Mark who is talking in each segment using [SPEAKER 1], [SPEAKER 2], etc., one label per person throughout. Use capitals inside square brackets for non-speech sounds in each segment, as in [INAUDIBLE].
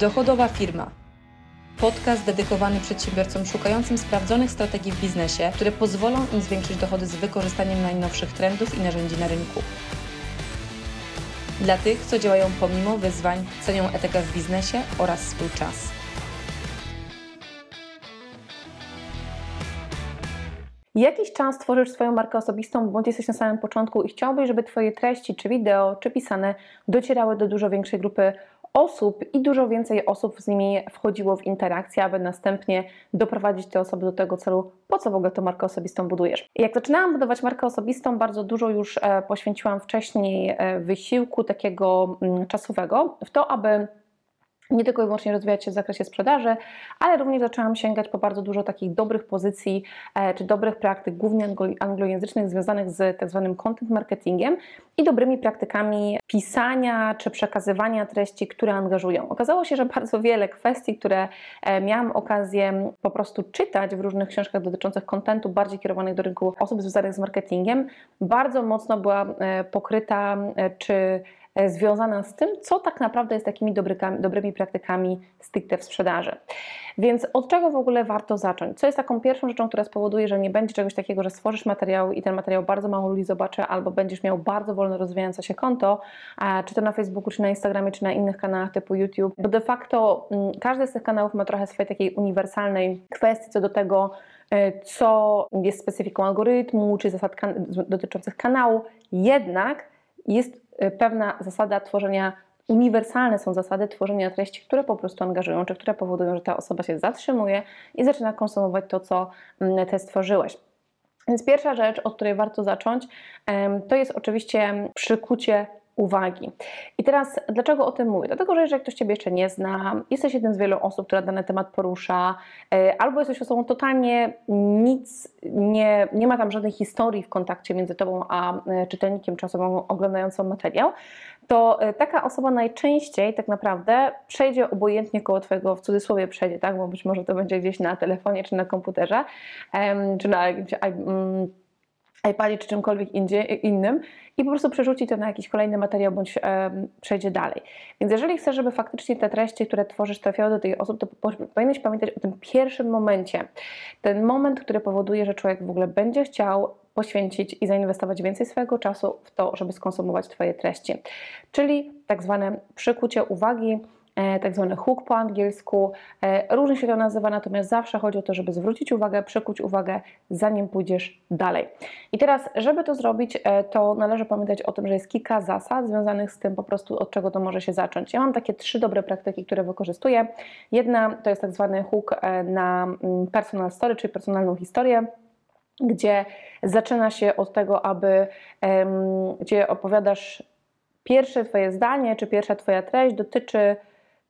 [SPEAKER 1] Dochodowa firma. Podcast dedykowany przedsiębiorcom szukającym sprawdzonych strategii w biznesie, które pozwolą im zwiększyć dochody z wykorzystaniem najnowszych trendów i narzędzi na rynku. Dla tych, co działają pomimo wyzwań, cenią etykę w biznesie oraz swój czas.
[SPEAKER 2] Jakiś czas tworzysz swoją markę osobistą, bądź jesteś na samym początku i chciałbyś, żeby Twoje treści, czy wideo, czy pisane docierały do dużo większej grupy osób i dużo więcej osób z nimi wchodziło w interakcję, aby następnie doprowadzić te osoby do tego celu, po co w ogóle tą markę osobistą budujesz. Jak zaczynałam budować markę osobistą, bardzo dużo już e, poświęciłam wcześniej e, wysiłku takiego mm, czasowego w to, aby nie tylko i wyłącznie rozwijać się w zakresie sprzedaży, ale również zaczęłam sięgać po bardzo dużo takich dobrych pozycji e, czy dobrych praktyk, głównie anglojęzycznych, związanych z tak zwanym content marketingiem i dobrymi praktykami pisania czy przekazywania treści, które angażują. Okazało się, że bardzo wiele kwestii, które e, miałam okazję po prostu czytać w różnych książkach dotyczących kontentu, bardziej kierowanych do rynku osób związanych z marketingiem, bardzo mocno była e, pokryta czy związana z tym, co tak naprawdę jest takimi dobrymi praktykami stricte w sprzedaży. Więc od czego w ogóle warto zacząć? Co jest taką pierwszą rzeczą, która spowoduje, że nie będzie czegoś takiego, że stworzysz materiał i ten materiał bardzo mało ludzi zobaczy, albo będziesz miał bardzo wolno rozwijające się konto, czy to na Facebooku, czy na Instagramie, czy na innych kanałach typu YouTube, bo de facto mm, każdy z tych kanałów ma trochę swojej takiej uniwersalnej kwestii co do tego, e, co jest specyfiką algorytmu, czy zasad kan dotyczących kanału, jednak jest pewna zasada tworzenia, uniwersalne są zasady tworzenia treści, które po prostu angażują, czy które powodują, że ta osoba się zatrzymuje i zaczyna konsumować to, co mm, ty stworzyłeś. Więc pierwsza rzecz, od której warto zacząć, to jest oczywiście przykucie uwagi. I teraz, dlaczego o tym mówię? Dlatego, że jeżeli ktoś Ciebie jeszcze nie zna, jesteś jednym z wielu osób, która dany temat porusza, e, albo jesteś osobą totalnie nic, nie, nie ma tam żadnej historii w kontakcie między Tobą a e, czytelnikiem czy osobą oglądającą materiał, to e, taka osoba najczęściej tak naprawdę przejdzie obojętnie koło Twojego, w cudzysłowie przejdzie, tak? bo być może to będzie gdzieś na telefonie czy na komputerze, czy na jakimś iPadzie czy czymkolwiek innym i po prostu przerzuci to na jakiś kolejny materiał bądź przejdzie dalej. Więc jeżeli chcesz, żeby faktycznie te treści, które tworzysz, trafiały do tej osób, to powinieneś pamiętać o tym pierwszym momencie. Ten moment, który powoduje, że człowiek w ogóle będzie chciał poświęcić i zainwestować więcej swojego czasu w to, żeby skonsumować Twoje treści. Czyli tak zwane przykucie uwagi, tak zwany hook po angielsku. E, różnie się to nazywa, natomiast zawsze chodzi o to, żeby zwrócić uwagę, przykuć uwagę, zanim pójdziesz dalej. I teraz, żeby to zrobić, e, to należy pamiętać o tym, że jest kilka zasad związanych z tym po prostu, od czego to może się zacząć. Ja mam takie trzy dobre praktyki, które wykorzystuję. Jedna to jest tak zwany hook na mm, personal story, czyli personalną historię gdzie zaczyna się od tego, aby gdzie opowiadasz pierwsze Twoje zdanie, czy pierwsza Twoja treść dotyczy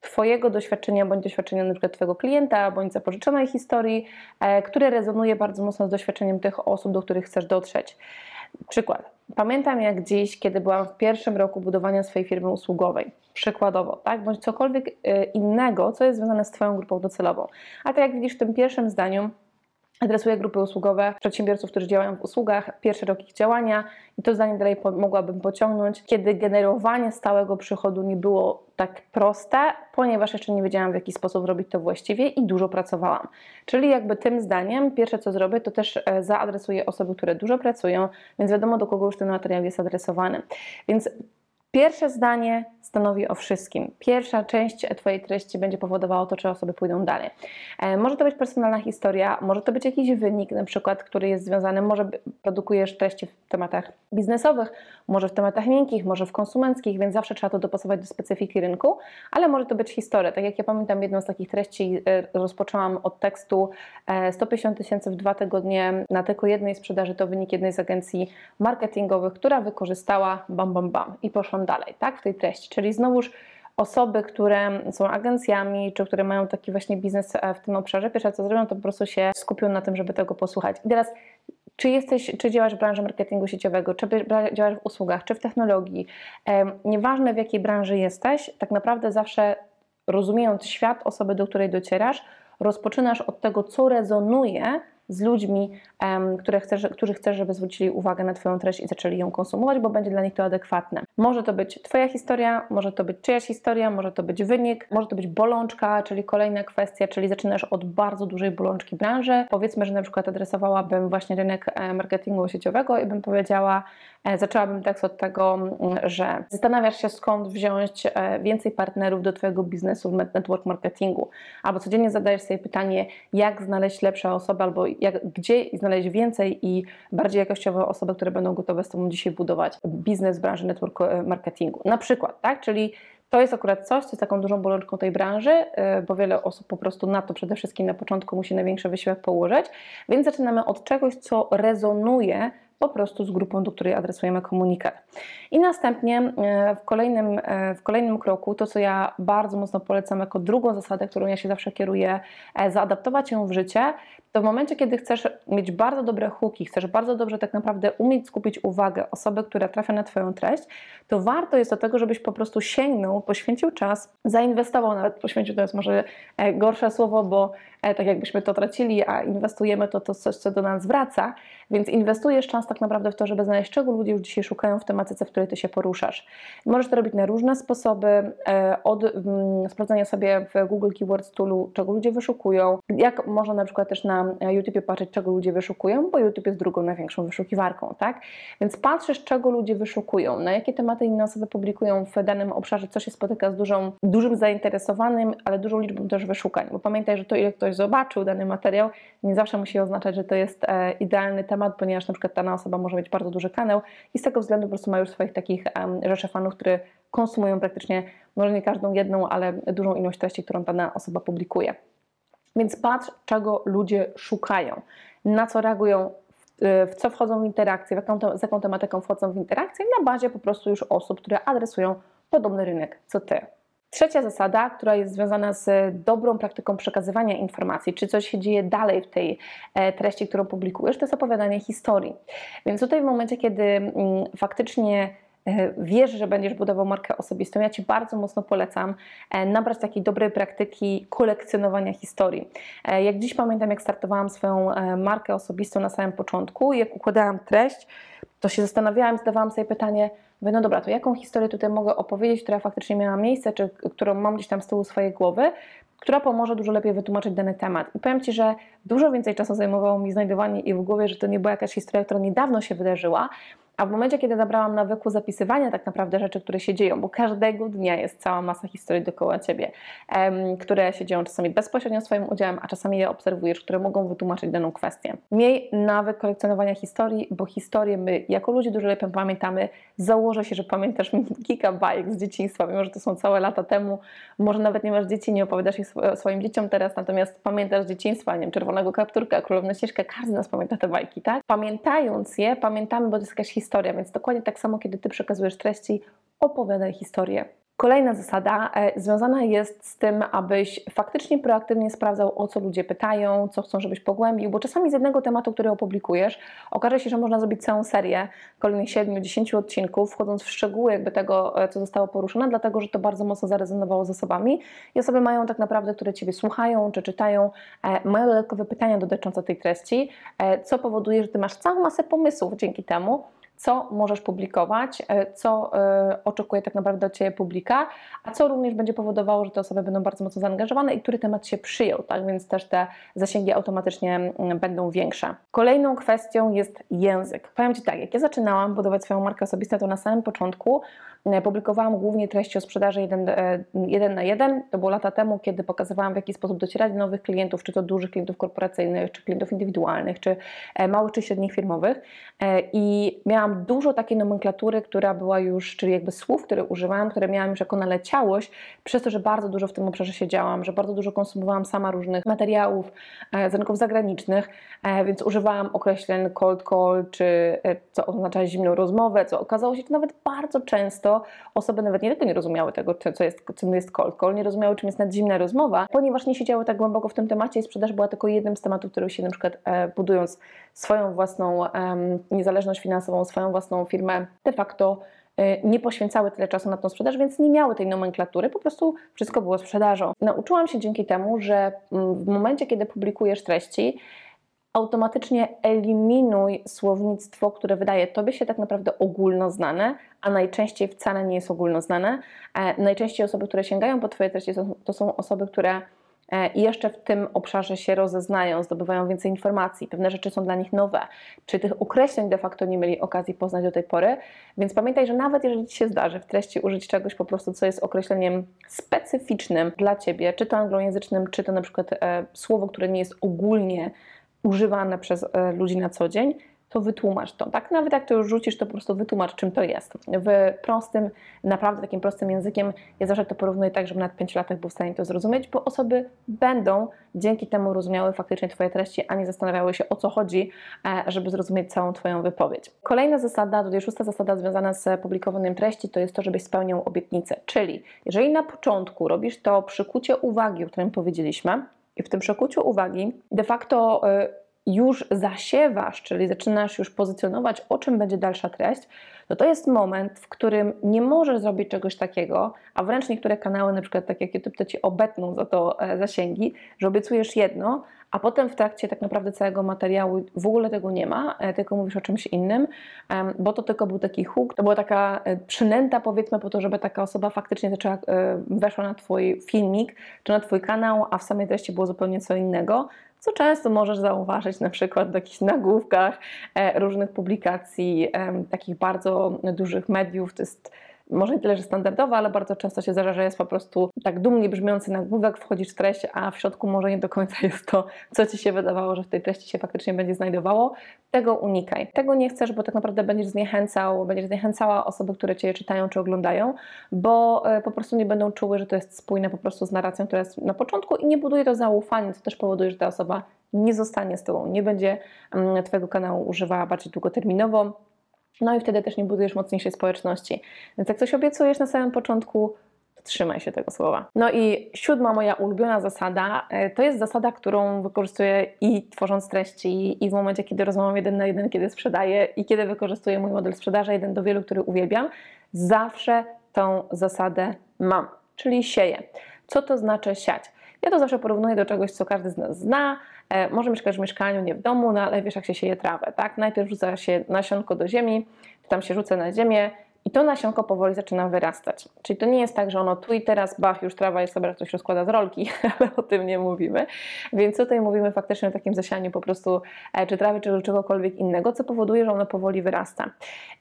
[SPEAKER 2] Twojego doświadczenia bądź doświadczenia przykład Twojego klienta bądź zapożyczonej historii, e, które rezonuje bardzo mocno z doświadczeniem tych osób, do których chcesz dotrzeć. Przykład. Pamiętam jak dziś, kiedy byłam w pierwszym roku budowania swojej firmy usługowej, przykładowo, tak, bądź cokolwiek e, innego, co jest związane z Twoją grupą docelową. A tak jak widzisz w tym pierwszym zdaniu, Adresuję grupy usługowe, przedsiębiorców, którzy działają w usługach, pierwszy rok ich działania i to zdanie dalej mogłabym pociągnąć, kiedy generowanie stałego przychodu nie było tak proste, ponieważ jeszcze nie wiedziałam w jaki sposób robić to właściwie i dużo pracowałam. Czyli jakby tym zdaniem pierwsze co zrobię, to też e, zaadresuję osoby, które dużo pracują, więc wiadomo do kogo już ten materiał jest adresowany. Więc Pierwsze zdanie stanowi o wszystkim. Pierwsza część Twojej treści będzie powodowała to, czy osoby pójdą dalej. E, może to być personalna historia, może to być jakiś wynik, na przykład, który jest związany, może produkujesz treści w tematach biznesowych, może w tematach miękkich, może w konsumenckich, więc zawsze trzeba to dopasować do specyfiki rynku, ale może to być historia. Tak jak ja pamiętam, jedną z takich treści e, rozpoczęłam od tekstu 150 e, tysięcy w dwa tygodnie na tylko jednej sprzedaży, to wynik jednej z agencji marketingowych, która wykorzystała bam, bam, bam i poszłam dalej, tak, w tej treści. Czyli znowuż osoby, które są agencjami, czy które mają taki właśnie biznes e, w tym obszarze, pierwsze co zrobią, to po prostu się skupią na tym, żeby tego posłuchać. I teraz czy jesteś, czy działasz w branży marketingu sieciowego, czy działasz w usługach, czy w technologii, nieważne w jakiej branży jesteś, tak naprawdę zawsze rozumiejąc świat osoby, do której docierasz, rozpoczynasz od tego, co rezonuje z ludźmi, które chcesz, którzy chcesz, żeby zwrócili uwagę na Twoją treść i zaczęli ją konsumować, bo będzie dla nich to adekwatne. Może to być Twoja historia, może to być czyjaś historia, może to być wynik, może to być bolączka, czyli kolejna kwestia, czyli zaczynasz od bardzo dużej bolączki branży. Powiedzmy, że na przykład adresowałabym właśnie rynek e, marketingu sieciowego i bym powiedziała, zaczęłabym tekst od tego, mm, że zastanawiasz się skąd wziąć e, więcej partnerów do Twojego biznesu w network marketingu, albo codziennie zadajesz sobie pytanie, jak znaleźć lepsze osoby, albo jak, gdzie znaleźć więcej i bardziej jakościowe osoby, które będą gotowe z Tobą dzisiaj budować biznes w branży network e, marketingu. Na przykład, tak? Czyli to jest akurat coś, co jest taką dużą bolączką tej branży, e, bo wiele osób po prostu na to przede wszystkim na początku musi największy wysiłek położyć, więc zaczynamy od czegoś, co rezonuje po prostu z grupą, do której adresujemy komunikat. I następnie e, w kolejnym, e, w kolejnym kroku, to co ja bardzo mocno polecam jako drugą zasadę, którą ja się zawsze kieruję, e, zaadaptować ją w życie, to w momencie, kiedy chcesz mieć bardzo dobre hooki, chcesz bardzo dobrze tak naprawdę umieć skupić uwagę osoby, która trafia na Twoją treść, to warto jest do tego, żebyś po prostu sięgnął, poświęcił czas, zainwestował, nawet poświęcił to jest może gorsze słowo, bo tak jakbyśmy to tracili, a inwestujemy to, to coś, co do nas wraca, więc inwestujesz czas tak naprawdę w to, żeby znaleźć, czego ludzie już dzisiaj szukają w tematyce, w której ty się poruszasz. Możesz to robić na różne sposoby, e, od mm, sprawdzania sobie w Google Keywords Toolu, czego ludzie wyszukują, jak można na przykład też na YouTube patrzeć, czego ludzie wyszukują, bo YouTube jest drugą największą wyszukiwarką, tak? Więc patrzysz, czego ludzie wyszukują, na jakie tematy inne osoby publikują w danym obszarze, co się spotyka z dużą, dużym zainteresowanym, ale dużą liczbą też wyszukań, bo pamiętaj, że to ile ktoś zobaczył dany materiał, nie zawsze musi oznaczać, że to jest e, idealny temat, ponieważ na przykład dana osoba może mieć bardzo duży kanał i z tego względu po prostu ma już swoich takich um, rzeszy fanów, które konsumują praktycznie, może nie każdą jedną, ale dużą ilość treści, którą dana osoba publikuje. Więc patrz, czego ludzie szukają, na co reagują, w co wchodzą w interakcję, w jaką, z jaką tematyką wchodzą w interakcję, na bazie po prostu już osób, które adresują podobny rynek co ty. Trzecia zasada, która jest związana z dobrą praktyką przekazywania informacji, czy coś się dzieje dalej w tej e, treści, którą publikujesz, to jest opowiadanie historii. Więc tutaj w momencie, kiedy mm, faktycznie e, wiesz, że będziesz budował markę osobistą, ja Ci bardzo mocno polecam e, nabrać takiej dobrej praktyki kolekcjonowania historii. Jak dziś pamiętam, jak startowałam swoją markę osobistą na samym początku, jak układałam treść, to się zastanawiałam, zadawałam sobie pytanie, Mówię, no dobra, to jaką historię tutaj mogę opowiedzieć, która faktycznie miała miejsce, czy którą mam gdzieś tam z tyłu swojej głowy, która pomoże dużo lepiej wytłumaczyć dany temat. I powiem Ci, że dużo więcej czasu zajmowało mi znajdowanie i w głowie, że to nie była jakaś historia, która niedawno się wydarzyła, a w momencie, kiedy nabrałam nawyku zapisywania tak naprawdę rzeczy, które się dzieją, bo każdego dnia jest cała masa historii dookoła ciebie, które się dzieją czasami bezpośrednio swoim udziałem, a czasami je obserwujesz, które mogą wytłumaczyć daną kwestię. Miej nawyk kolekcjonowania historii, bo historię my jako ludzie dużo lepiej pamiętamy. Założę się, że pamiętasz kilka bajek z dzieciństwa, mimo że to są całe lata temu. Może nawet nie masz dzieci, nie opowiadasz ich swoim dzieciom teraz, natomiast pamiętasz dzieciństwa, nie wiem, Czerwonego Kapturka, Królowna Ścieżkę, każdy z nas pamięta te bajki, tak? Pamiętając je, pamiętamy, bo to jest jakaś historia historia, więc dokładnie tak samo, kiedy Ty przekazujesz treści, opowiadaj historię. Kolejna zasada e, związana jest z tym, abyś faktycznie proaktywnie sprawdzał, o co ludzie pytają, co chcą, żebyś pogłębił, bo czasami z jednego tematu, który opublikujesz, okaże się, że można zrobić całą serię kolejnych 7-10 odcinków, wchodząc w szczegóły jakby tego, e, co zostało poruszone, dlatego że to bardzo mocno zarezonowało z osobami i osoby mają tak naprawdę, które Ciebie słuchają czy czytają, e, mają dodatkowe pytania dotyczące tej treści, co powoduje, że Ty masz całą masę pomysłów dzięki temu, co możesz publikować, e, co e, oczekuje tak naprawdę od Ciebie publika, a co również będzie powodowało, że te osoby będą bardzo mocno zaangażowane i który temat się przyjął, tak więc też te zasięgi automatycznie mm, będą większe. Kolejną kwestią jest język. Powiem Ci tak, jak ja zaczynałam budować swoją markę osobistą, to na samym początku publikowałam głównie treści o sprzedaży 1, e, na 1. To było lata temu, kiedy pokazywałam, w jaki sposób docierać do nowych klientów, czy to dużych klientów korporacyjnych, czy klientów indywidualnych, czy e, małych, czy średnich firmowych. I miałam dużo takiej nomenklatury, która była już, czyli jakby słów, które używałam, które miałam już jako naleciałość, przez to, że bardzo dużo w tym obszarze siedziałam, że bardzo dużo konsumowałam sama różnych materiałów z rynków zagranicznych, więc używałam określeń cold call, czy co oznacza zimną rozmowę, co okazało się to nawet bardzo często osoby nawet nie tylko nie rozumiały tego, co jest, czym jest cold call, nie rozumiały, czym jest nadzimna rozmowa, ponieważ nie siedziały tak głęboko w tym temacie i sprzedaż była tylko jednym z tematów, który się na przykład e, budując swoją własną niezależność finansową, swoją własną firmę, de facto e, nie poświęcały tyle czasu na tą sprzedaż, więc nie miały tej nomenklatury, po prostu wszystko było sprzedażą. Nauczyłam się dzięki temu, że mm, w momencie, kiedy publikujesz treści, automatycznie eliminuj słownictwo, które wydaje Tobie się tak naprawdę ogólnoznane, a najczęściej wcale nie jest ogólnoznane. E, najczęściej osoby, które sięgają po Twoje treści, to, są osoby, które e, jeszcze w tym obszarze się rozeznają, zdobywają więcej informacji, pewne rzeczy są dla nich nowe, czy tych określeń de facto nie mieli okazji poznać do tej pory, więc pamiętaj, że nawet jeżeli Ci się zdarzy w treści użyć czegoś po prostu, co jest określeniem specyficznym dla Ciebie, czy to anglojęzycznym, czy to na przykład e, słowo, które nie jest ogólnie używane przez e, ludzi na co dzień, to wytłumacz to. Tak, nawet jak to już rzucisz, to po prostu wytłumacz, czym to jest. W prostym, naprawdę takim prostym językiem, ja zawsze to porównuję tak, żeby nawet 5 latach był w stanie to zrozumieć, bo osoby będą dzięki temu rozumiały faktycznie Twoje treści, a nie zastanawiały się o co chodzi, e, żeby zrozumieć całą Twoją wypowiedź. Kolejna zasada, tutaj szósta zasada związana z publikowaniem treści, to jest to, żebyś spełniał obietnicę. Czyli jeżeli na początku robisz to przykucie uwagi, o którym powiedzieliśmy, i w tym przekuciu uwagi de facto y, już zasiewasz, czyli zaczynasz już pozycjonować, o czym będzie dalsza treść, to to jest moment, w którym nie możesz zrobić czegoś takiego, a wręcz niektóre kanały, na przykład tak jak YouTube, to ci obetną za to e, zasięgi, że obiecujesz jedno, a potem w trakcie tak naprawdę całego materiału w ogóle tego nie ma, e, tylko mówisz o czymś innym, bo to tylko był taki huk, to była taka e, przynęta powiedzmy po to, żeby taka osoba faktycznie zaczęła, weszła na Twój filmik czy na Twój kanał, a w samej treści było zupełnie co innego, co często możesz zauważyć na przykład w jakichś nagłówkach różnych publikacji, takich bardzo dużych mediów. To jest może nie tyle, że standardowa, ale bardzo często się zdarza, że jest po prostu tak dumnie brzmiący nagłówek, wchodzisz w treść, a w środku może nie do końca jest to, co Ci się wydawało, że w tej treści się faktycznie będzie znajdowało. Tego unikaj. Tego nie chcesz, bo tak naprawdę będziesz zniechęcał, będziesz zniechęcała osoby, które Cię czytają czy oglądają, bo e, po prostu nie będą czuły, że to jest spójne po prostu z narracją, która jest na początku i nie buduje to zaufania, co też powoduje, że ta osoba nie zostanie z Tobą, nie będzie mm, Twojego kanału używała bardziej długoterminowo, no i wtedy też nie budujesz mocniejszej społeczności. Więc jak coś obiecujesz na samym początku, trzymaj się tego słowa. No i siódma moja ulubiona zasada, e, to jest zasada, którą wykorzystuję i tworząc treści, i w momencie, kiedy rozmawiam jeden na jeden, kiedy sprzedaję, i kiedy wykorzystuję mój model sprzedaży jeden do wielu, który uwielbiam. Zawsze tą zasadę mam, czyli sieję. Co to znaczy siać? Ja to zawsze porównuję do czegoś, co każdy z nas zna, może mieszkasz w mieszkaniu, nie w domu, no ale wiesz jak się sieje trawę, tak? Najpierw rzuca się nasionko do ziemi, tam się rzuca na ziemię, i to nasionko powoli zaczyna wyrastać. Czyli to nie jest tak, że ono tu i teraz, bach, już trawa jest sobie, ktoś rozkłada z rolki, [LAUGHS] ale o tym nie mówimy. Więc tutaj mówimy faktycznie o takim zasianiu po prostu e, czy trawy, czy czegokolwiek innego, co powoduje, że ono powoli wyrasta.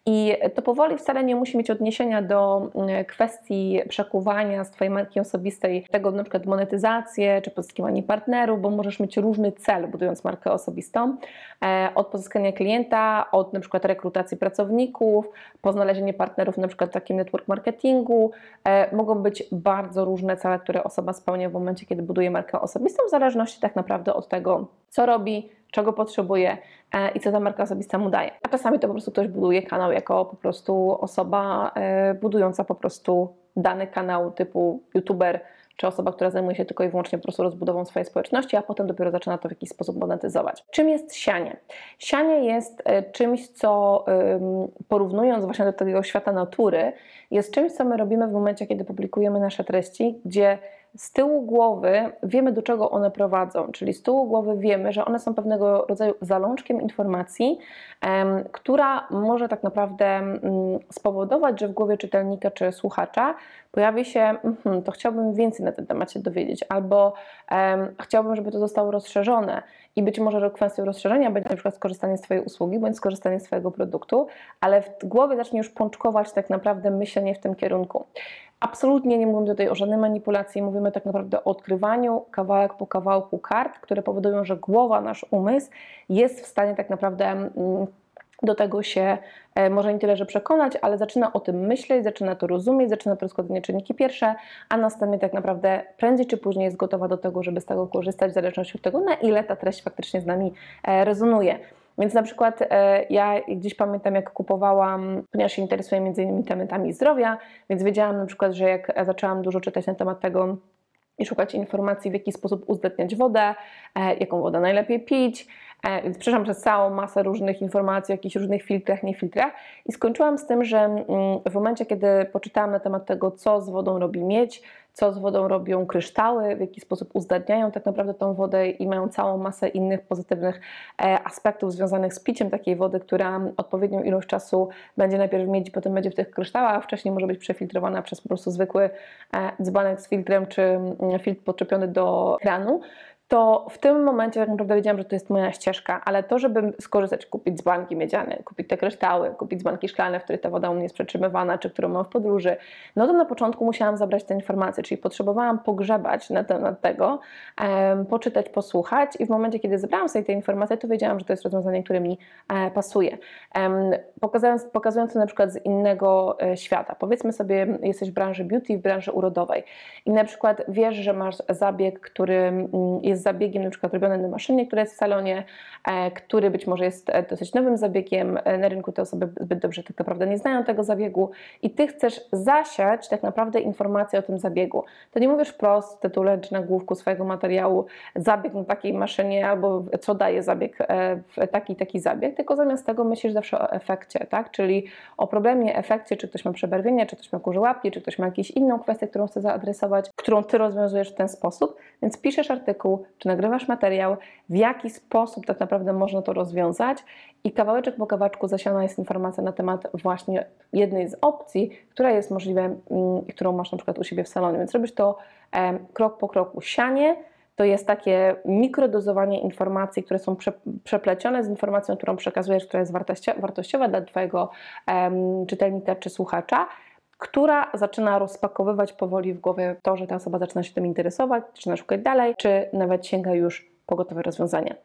[SPEAKER 2] I to powoli wcale nie musi mieć odniesienia do mm, kwestii przekuwania z Twojej marki osobistej, tego na przykład monetyzację, czy pozyskiwanie partnerów, bo możesz mieć różny cel budując markę osobistą. E, od pozyskania klienta, od na przykład rekrutacji pracowników, po znalezienie partnerów, partnerów, na przykład w takim network marketingu. E, mogą być bardzo różne cele, które osoba spełnia w momencie, kiedy buduje markę osobistą, w zależności tak naprawdę od tego, co robi, czego potrzebuje e, i co ta marka osobista mu daje. A czasami to po prostu ktoś buduje kanał jako po prostu osoba e, budująca po prostu dany kanał typu youtuber, czy osoba, która zajmuje się tylko i wyłącznie po prostu rozbudową swojej społeczności, a potem dopiero zaczyna to w jakiś sposób monetyzować. Czym jest sianie? Sianie jest e, czymś, co porównując właśnie do tego świata natury, jest czymś, co my robimy w momencie, kiedy publikujemy nasze treści, gdzie z tyłu głowy wiemy, do czego one prowadzą, czyli z tyłu głowy wiemy, że one są pewnego rodzaju zalążkiem informacji, która może tak naprawdę mm, spowodować, że w głowie czytelnika czy słuchacza pojawi się, mm, to chciałbym więcej na ten temat się dowiedzieć, albo chciałbym, żeby to zostało rozszerzone i być może kwestią rozszerzenia będzie na przykład skorzystanie z Twojej usługi bądź skorzystanie z Twojego produktu, ale w głowie zacznie już pączkować tak naprawdę myślenie w tym kierunku. Absolutnie nie mówimy tutaj o żadnej manipulacji, mówimy tak naprawdę o odkrywaniu kawałek po kawałku kart, które powodują, że głowa, nasz umysł jest w stanie tak naprawdę mm, do tego się e, może nie tyle, że przekonać, ale zaczyna o tym myśleć, zaczyna to rozumieć, zaczyna to rozkładać czynniki pierwsze, a następnie tak naprawdę prędzej czy później jest gotowa do tego, żeby z tego korzystać, w zależności od tego, na ile ta treść faktycznie z nami e, rezonuje. Więc na przykład e, ja gdzieś pamiętam, jak kupowałam, ponieważ się interesuję między innymi tematami zdrowia, więc wiedziałam na przykład, że jak zaczęłam dużo czytać na temat tego, i szukać informacji, w jaki sposób uzdatniać wodę, e, jaką wodę najlepiej pić, E, przeszłam przez całą masę różnych informacji, o jakichś różnych filtrach, nie filtrach i skończyłam z tym, że mm, w momencie, kiedy poczytałam na temat tego, co z wodą robi miedź, co z wodą robią kryształy, w jaki sposób uzdatniają tak naprawdę tą wodę i mają całą masę innych pozytywnych e, aspektów związanych z piciem takiej wody, która odpowiednią ilość czasu będzie najpierw miedzi, potem będzie w tych kryształach, a wcześniej może być przefiltrowana przez po prostu zwykły e, dzbanek z filtrem czy mm, filtr podczepiony do kranu, to w tym momencie tak naprawdę wiedziałam, że to jest moja ścieżka, ale to, żeby skorzystać, kupić dzbanki miedziane, kupić te kryształy, kupić dzbanki szklane, w których ta woda u mnie jest przetrzymywana, czy którą mam w podróży, no to na początku musiałam zabrać te informacje, czyli potrzebowałam pogrzebać na temat tego, poczytać, posłuchać i w momencie, kiedy zebrałam sobie te informacje, to wiedziałam, że to jest rozwiązanie, które mi e, pasuje. Em, pokazując, pokazując to na przykład z innego e, świata. Powiedzmy sobie, jesteś w branży beauty, w branży urodowej i na przykład wiesz, że masz zabieg, który mm, jest zabiegiem na przykład robiony na maszynie, która jest w salonie, e, który być może jest e, dosyć nowym zabiegiem. E, Na rynku te osoby zbyt dobrze tak naprawdę nie znają tego zabiegu i ty chcesz zasiać tak naprawdę informacje o tym zabiegu. To nie mówisz wprost w tytule czy na główku swojego materiału zabieg na takiej maszynie albo co daje zabieg, taki taki zabieg, tylko zamiast tego myślisz zawsze o efekcie, tak? Czyli o problemie, efekcie, czy ktoś ma przebarwienie, czy ktoś ma kurze łapki, czy ktoś ma jakąś inną kwestię, którą chce zaadresować, którą ty rozwiązujesz w ten sposób, więc piszesz artykuł, czy nagrywasz materiał, w jaki sposób tak naprawdę można to rozwiązać. I kawałeczek po kawałeczku zasiana jest informacja na temat właśnie jednej z opcji, która jest możliwa, mm, którą masz na przykład u siebie w salonie, więc robisz to krok po kroku. Sianie to jest takie mikrodozowanie informacji, które są prze, przeplecione z informacją, którą przekazujesz, która jest wartościowa dla Twojego czytelnika czy słuchacza, która zaczyna rozpakowywać powoli w głowie to, że ta osoba zaczyna się tym interesować, zaczyna szukać dalej, czy nawet sięga już po gotowe rozwiązania.